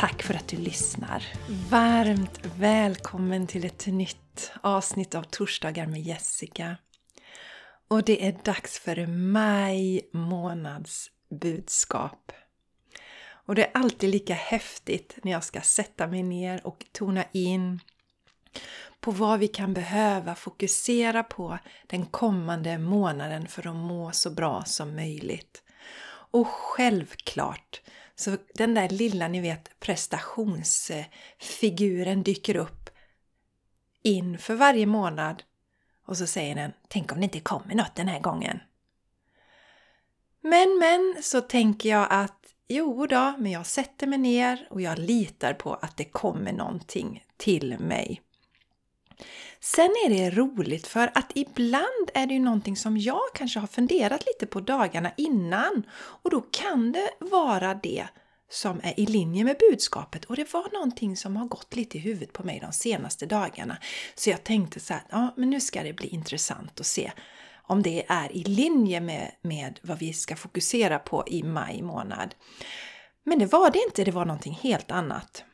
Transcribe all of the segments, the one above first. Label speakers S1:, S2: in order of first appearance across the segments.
S1: Tack för att du lyssnar! Varmt välkommen till ett nytt avsnitt av Torsdagar med Jessica. Och det är dags för maj månads budskap. Och det är alltid lika häftigt när jag ska sätta mig ner och tona in på vad vi kan behöva fokusera på den kommande månaden för att må så bra som möjligt. Och självklart så den där lilla, ni vet, prestationsfiguren dyker upp inför varje månad och så säger den Tänk om det inte kommer något den här gången. Men, men, så tänker jag att jo då, men jag sätter mig ner och jag litar på att det kommer någonting till mig. Sen är det roligt för att ibland är det ju någonting som jag kanske har funderat lite på dagarna innan och då kan det vara det som är i linje med budskapet och det var någonting som har gått lite i huvudet på mig de senaste dagarna. Så jag tänkte så här, ja men nu ska det bli intressant att se om det är i linje med, med vad vi ska fokusera på i maj månad. Men det var det inte, det var någonting helt annat.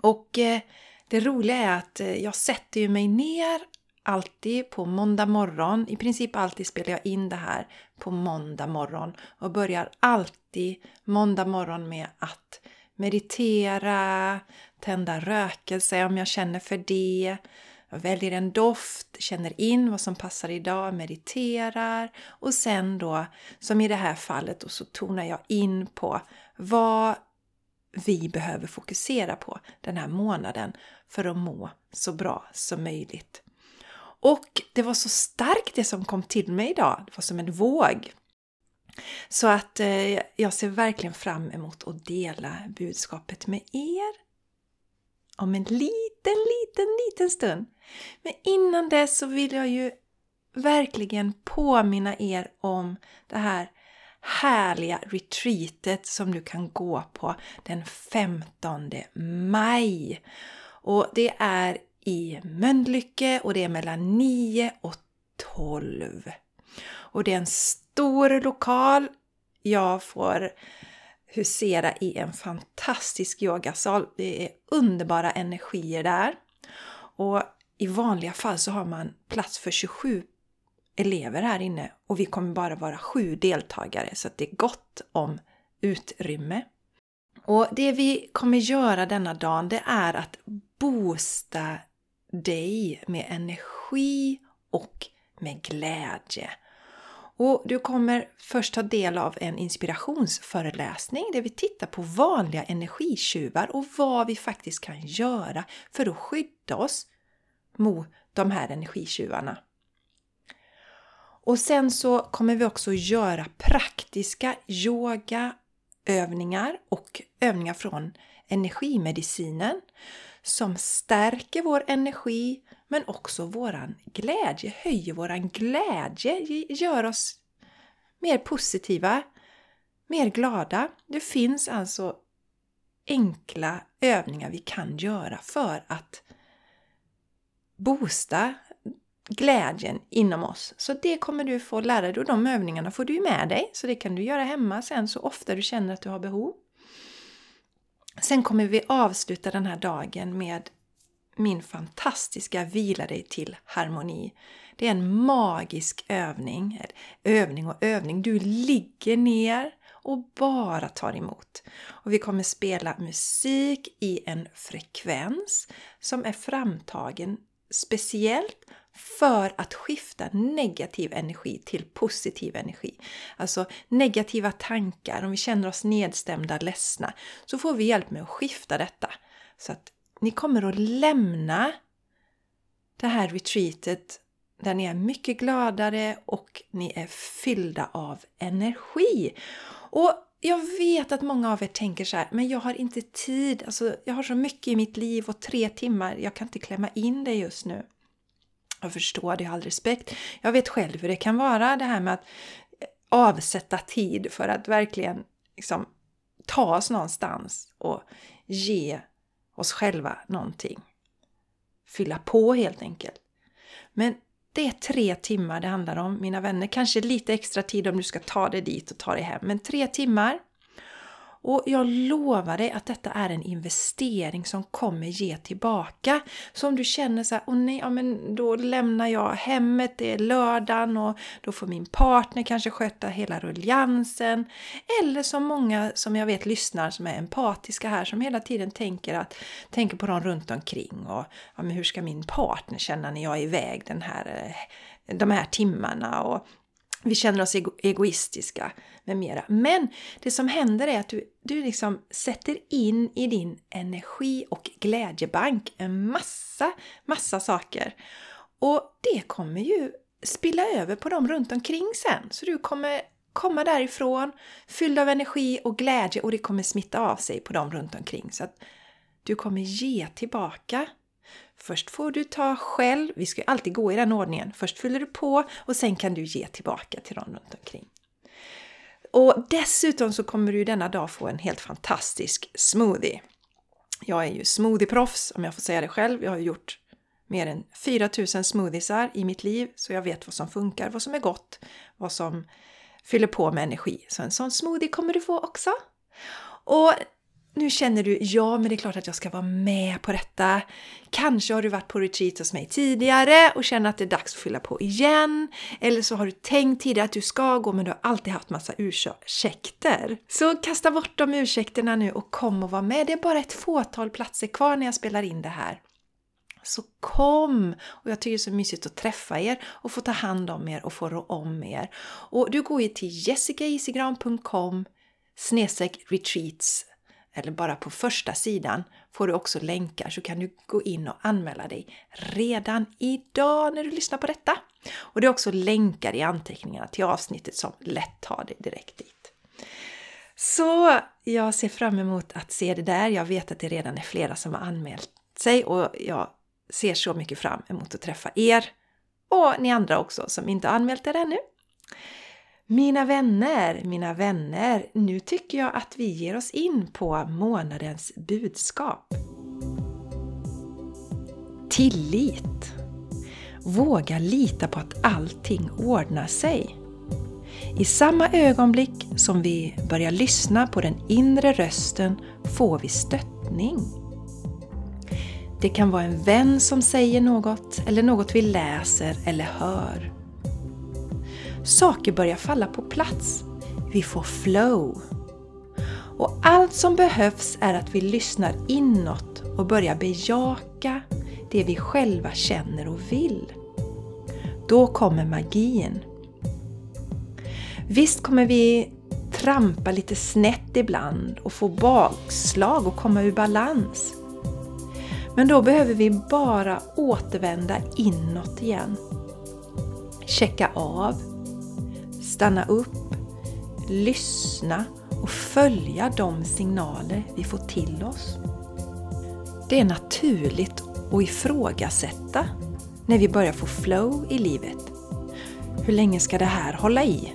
S1: Och eh, det roliga är att eh, jag sätter ju mig ner alltid på måndag morgon. I princip alltid spelar jag in det här på måndag morgon och börjar alltid måndag morgon med att meditera, tända rökelse om jag känner för det. Jag väljer en doft, känner in vad som passar idag, mediterar och sen då, som i det här fallet, och så tonar jag in på vad vi behöver fokusera på den här månaden för att må så bra som möjligt. Och det var så starkt det som kom till mig idag. Det var som en våg. Så att eh, jag ser verkligen fram emot att dela budskapet med er om en liten, liten, liten stund. Men innan dess så vill jag ju verkligen påminna er om det här härliga retreatet som du kan gå på den 15 maj. Och det är i Mölnlycke och det är mellan 9 och 12. Och det är en stor lokal. Jag får husera i en fantastisk yogasal. Det är underbara energier där. Och i vanliga fall så har man plats för 27 elever här inne och vi kommer bara vara sju deltagare så det är gott om utrymme. Och det vi kommer göra denna dagen det är att boosta dig med energi och med glädje. Och du kommer först ta del av en inspirationsföreläsning där vi tittar på vanliga energitjuvar och vad vi faktiskt kan göra för att skydda oss mot de här energitjuvarna. Och sen så kommer vi också göra praktiska yogaövningar och övningar från energimedicinen som stärker vår energi men också våran glädje, höjer våran glädje, gör oss mer positiva, mer glada. Det finns alltså enkla övningar vi kan göra för att boosta glädjen inom oss. Så det kommer du få lära dig och de övningarna får du med dig. Så det kan du göra hemma sen så ofta du känner att du har behov. Sen kommer vi avsluta den här dagen med min fantastiska Vila dig till harmoni. Det är en magisk övning. Övning och övning. Du ligger ner och bara tar emot. Och vi kommer spela musik i en frekvens som är framtagen speciellt för att skifta negativ energi till positiv energi. Alltså negativa tankar, om vi känner oss nedstämda, ledsna, så får vi hjälp med att skifta detta. Så att ni kommer att lämna det här retreatet där ni är mycket gladare och ni är fyllda av energi. Och jag vet att många av er tänker så här, men jag har inte tid. Alltså, jag har så mycket i mitt liv och tre timmar, jag kan inte klämma in det just nu. Jag förstår det, jag har all respekt. Jag vet själv hur det kan vara det här med att eh, avsätta tid för att verkligen liksom, ta oss någonstans och ge oss själva någonting. Fylla på helt enkelt. Men det är tre timmar det handlar om, mina vänner. Kanske lite extra tid om du ska ta dig dit och ta dig hem. Men tre timmar och jag lovar dig att detta är en investering som kommer ge tillbaka. Så om du känner så här, åh nej, ja, men då lämnar jag hemmet, det är lördagen och då får min partner kanske sköta hela ruljansen. Eller som många som jag vet lyssnar som är empatiska här som hela tiden tänker, att, tänker på dem runt omkring och ja, men hur ska min partner känna när jag är iväg den här, eh, de här timmarna och vi känner oss ego egoistiska med mera. Men det som händer är att du, du liksom sätter in i din energi och glädjebank en massa, massa saker. Och det kommer ju spilla över på dem runt omkring sen. Så du kommer komma därifrån fylld av energi och glädje och det kommer smitta av sig på dem runt omkring. Så att du kommer ge tillbaka Först får du ta själv, vi ska ju alltid gå i den ordningen. Först fyller du på och sen kan du ge tillbaka till dem runt omkring. Och dessutom så kommer du denna dag få en helt fantastisk smoothie. Jag är ju smoothieproffs om jag får säga det själv. Jag har gjort mer än 4000 smoothiesar i mitt liv så jag vet vad som funkar, vad som är gott, vad som fyller på med energi. Så en sån smoothie kommer du få också. Och nu känner du, ja men det är klart att jag ska vara med på detta. Kanske har du varit på retreat hos mig tidigare och känner att det är dags att fylla på igen. Eller så har du tänkt tidigare att du ska gå men du har alltid haft massa ursäkter. Så kasta bort de ursäkterna nu och kom och var med. Det är bara ett fåtal platser kvar när jag spelar in det här. Så kom! Och jag tycker det är så mysigt att träffa er och få ta hand om er och få rå om er. Och du går ju till jessicaisigran.com retreats eller bara på första sidan får du också länkar så kan du gå in och anmäla dig redan idag när du lyssnar på detta. Och det är också länkar i anteckningarna till avsnittet som lätt tar dig direkt dit. Så jag ser fram emot att se det där. Jag vet att det redan är flera som har anmält sig och jag ser så mycket fram emot att träffa er och ni andra också som inte har anmält er ännu. Mina vänner, mina vänner, nu tycker jag att vi ger oss in på månadens budskap. Tillit. Våga lita på att allting ordnar sig. I samma ögonblick som vi börjar lyssna på den inre rösten får vi stöttning. Det kan vara en vän som säger något eller något vi läser eller hör. Saker börjar falla på plats. Vi får flow. Och allt som behövs är att vi lyssnar inåt och börjar bejaka det vi själva känner och vill. Då kommer magin. Visst kommer vi trampa lite snett ibland och få bakslag och komma ur balans. Men då behöver vi bara återvända inåt igen. Checka av stanna upp, lyssna och följa de signaler vi får till oss. Det är naturligt att ifrågasätta när vi börjar få flow i livet. Hur länge ska det här hålla i?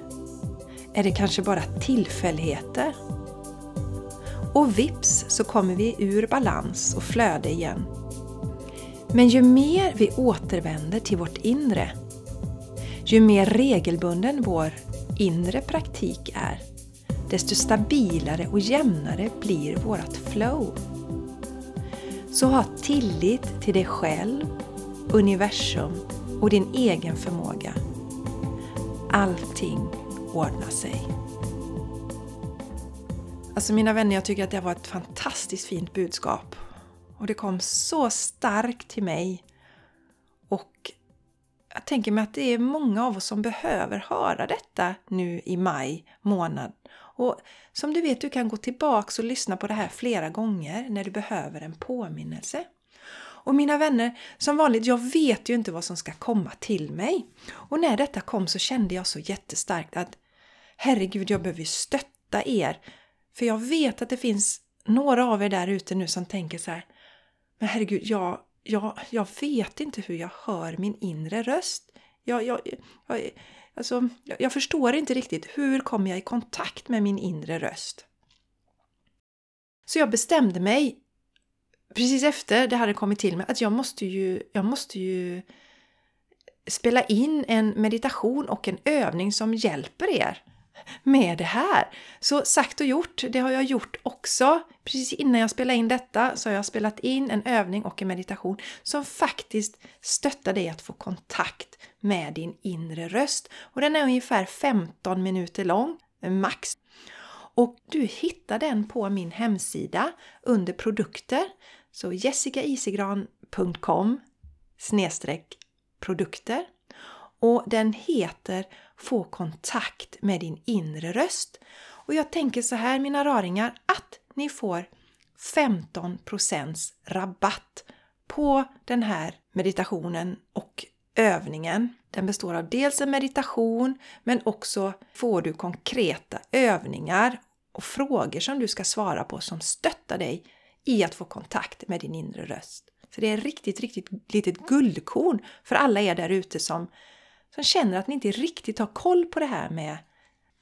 S1: Är det kanske bara tillfälligheter? Och vips så kommer vi ur balans och flöde igen. Men ju mer vi återvänder till vårt inre, ju mer regelbunden vår inre praktik är, desto stabilare och jämnare blir vårt flow. Så ha tillit till dig själv, universum och din egen förmåga. Allting ordnar sig. Alltså mina vänner, jag tycker att det var ett fantastiskt fint budskap. Och det kom så starkt till mig. Och jag tänker mig att det är många av oss som behöver höra detta nu i maj månad. Och som du vet, du kan gå tillbaks och lyssna på det här flera gånger när du behöver en påminnelse. Och mina vänner, som vanligt, jag vet ju inte vad som ska komma till mig. Och när detta kom så kände jag så jättestarkt att herregud, jag behöver stötta er. För jag vet att det finns några av er där ute nu som tänker så här, men herregud, jag, jag, jag vet inte hur jag hör min inre röst. Jag, jag, jag, alltså, jag förstår inte riktigt, hur kommer jag i kontakt med min inre röst? Så jag bestämde mig precis efter det hade kommit till mig att jag måste ju, jag måste ju spela in en meditation och en övning som hjälper er med det här. Så sagt och gjort, det har jag gjort också. Precis innan jag spelade in detta så har jag spelat in en övning och en meditation som faktiskt stöttar dig att få kontakt med din inre röst. Och den är ungefär 15 minuter lång, max. Och du hittar den på min hemsida under produkter. Så jessicaisigran.com produkter. Och den heter Få kontakt med din inre röst. Och jag tänker så här mina raringar att ni får 15% rabatt på den här meditationen och övningen. Den består av dels en meditation men också får du konkreta övningar och frågor som du ska svara på som stöttar dig i att få kontakt med din inre röst. Så det är ett riktigt, riktigt litet guldkorn för alla er där ute som, som känner att ni inte riktigt har koll på det här med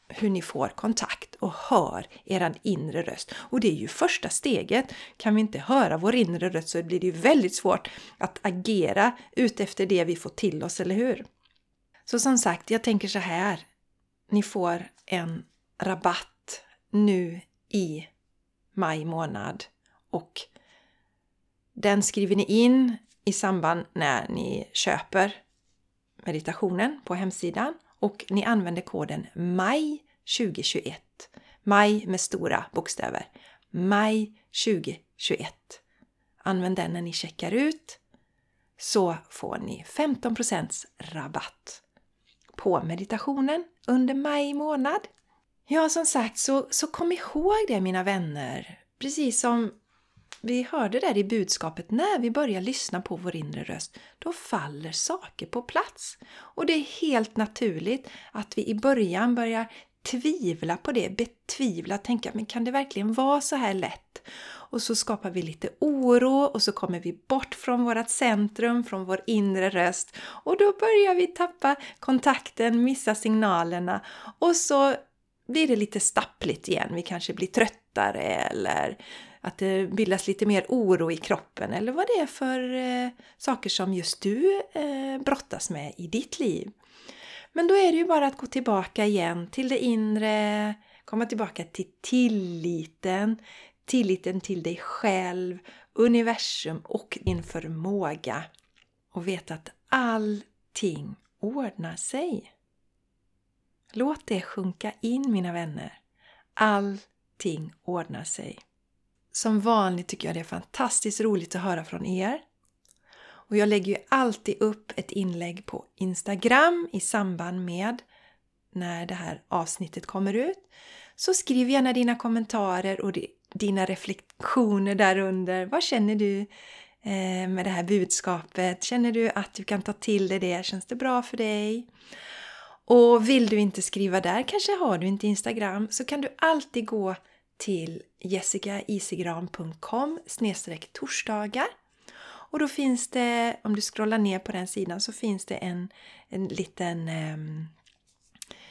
S1: hur ni får kontakt och hör er inre röst. Och det är ju första steget. Kan vi inte höra vår inre röst så blir det ju väldigt svårt att agera utefter det vi får till oss, eller hur? Så som sagt, jag tänker så här. Ni får en rabatt nu i maj månad och den skriver ni in i samband när ni köper meditationen på hemsidan och ni använder koden MAJ 2021. MAJ med stora bokstäver. MAJ 2021. Använd den när ni checkar ut så får ni 15% rabatt på meditationen under maj månad. Ja, som sagt, så, så kom ihåg det mina vänner. Precis som vi hörde där i budskapet, när vi börjar lyssna på vår inre röst, då faller saker på plats. Och det är helt naturligt att vi i början börjar tvivla på det, betvivla, tänka men kan det verkligen vara så här lätt? Och så skapar vi lite oro och så kommer vi bort från vårt centrum, från vår inre röst och då börjar vi tappa kontakten, missa signalerna och så blir det lite stappligt igen. Vi kanske blir tröttare eller att det bildas lite mer oro i kroppen eller vad det är för eh, saker som just du eh, brottas med i ditt liv. Men då är det ju bara att gå tillbaka igen till det inre, komma tillbaka till tilliten, tilliten till dig själv, universum och din förmåga. Och veta att allting ordnar sig. Låt det sjunka in mina vänner. Allting ordnar sig. Som vanligt tycker jag det är fantastiskt roligt att höra från er. Och jag lägger ju alltid upp ett inlägg på Instagram i samband med när det här avsnittet kommer ut. Så skriv gärna dina kommentarer och dina reflektioner därunder. Vad känner du eh, med det här budskapet? Känner du att du kan ta till dig det? Känns det bra för dig? Och vill du inte skriva där, kanske har du inte Instagram, så kan du alltid gå till jessicaisigran.com torsdagar och då finns det, om du scrollar ner på den sidan, så finns det en, en liten um,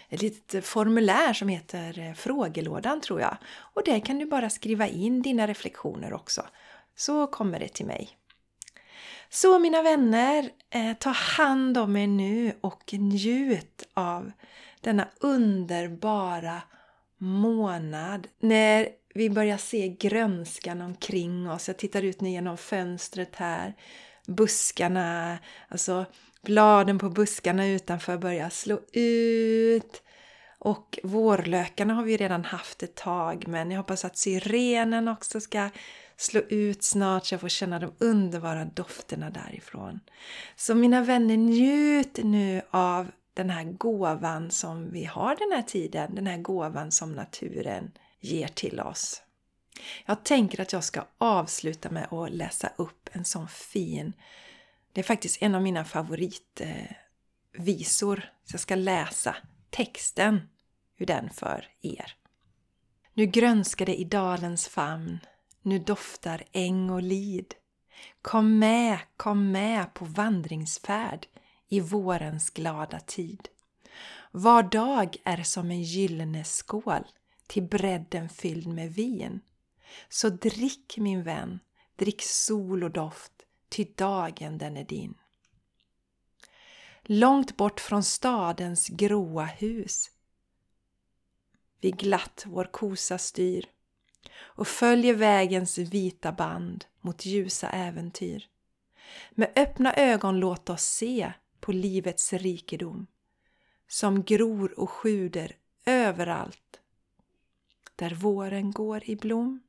S1: ett litet formulär som heter eh, frågelådan tror jag. Och där kan du bara skriva in dina reflektioner också. Så kommer det till mig. Så mina vänner, eh, ta hand om er nu och njut av denna underbara månad när vi börjar se grönskan omkring oss. Jag tittar ut nu genom fönstret här. Buskarna, alltså bladen på buskarna utanför börjar slå ut. Och vårlökarna har vi redan haft ett tag men jag hoppas att syrenen också ska slå ut snart så jag får känna de underbara dofterna därifrån. Så mina vänner, njut nu av den här gåvan som vi har den här tiden, den här gåvan som naturen ger till oss. Jag tänker att jag ska avsluta med att läsa upp en sån fin, det är faktiskt en av mina favoritvisor, så jag ska läsa texten ur den för er. Nu grönskar det i dalens famn, nu doftar äng och lid. Kom med, kom med på vandringsfärd i vårens glada tid. Var dag är som en gyllene skål till bredden fylld med vin. Så drick min vän, drick sol och doft, ty dagen den är din. Långt bort från stadens gråa hus vi glatt vår kosa styr och följer vägens vita band mot ljusa äventyr. Med öppna ögon låt oss se på livets rikedom som gror och sjuder överallt där våren går i blom.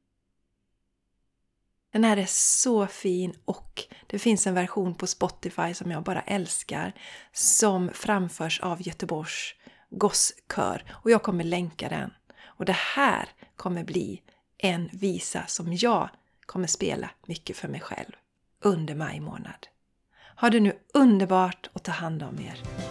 S1: Den här är så fin och det finns en version på Spotify som jag bara älskar som framförs av Göteborgs gosskör och jag kommer länka den. Och det här kommer bli en visa som jag kommer spela mycket för mig själv under maj månad. Ha det nu underbart och ta hand om er!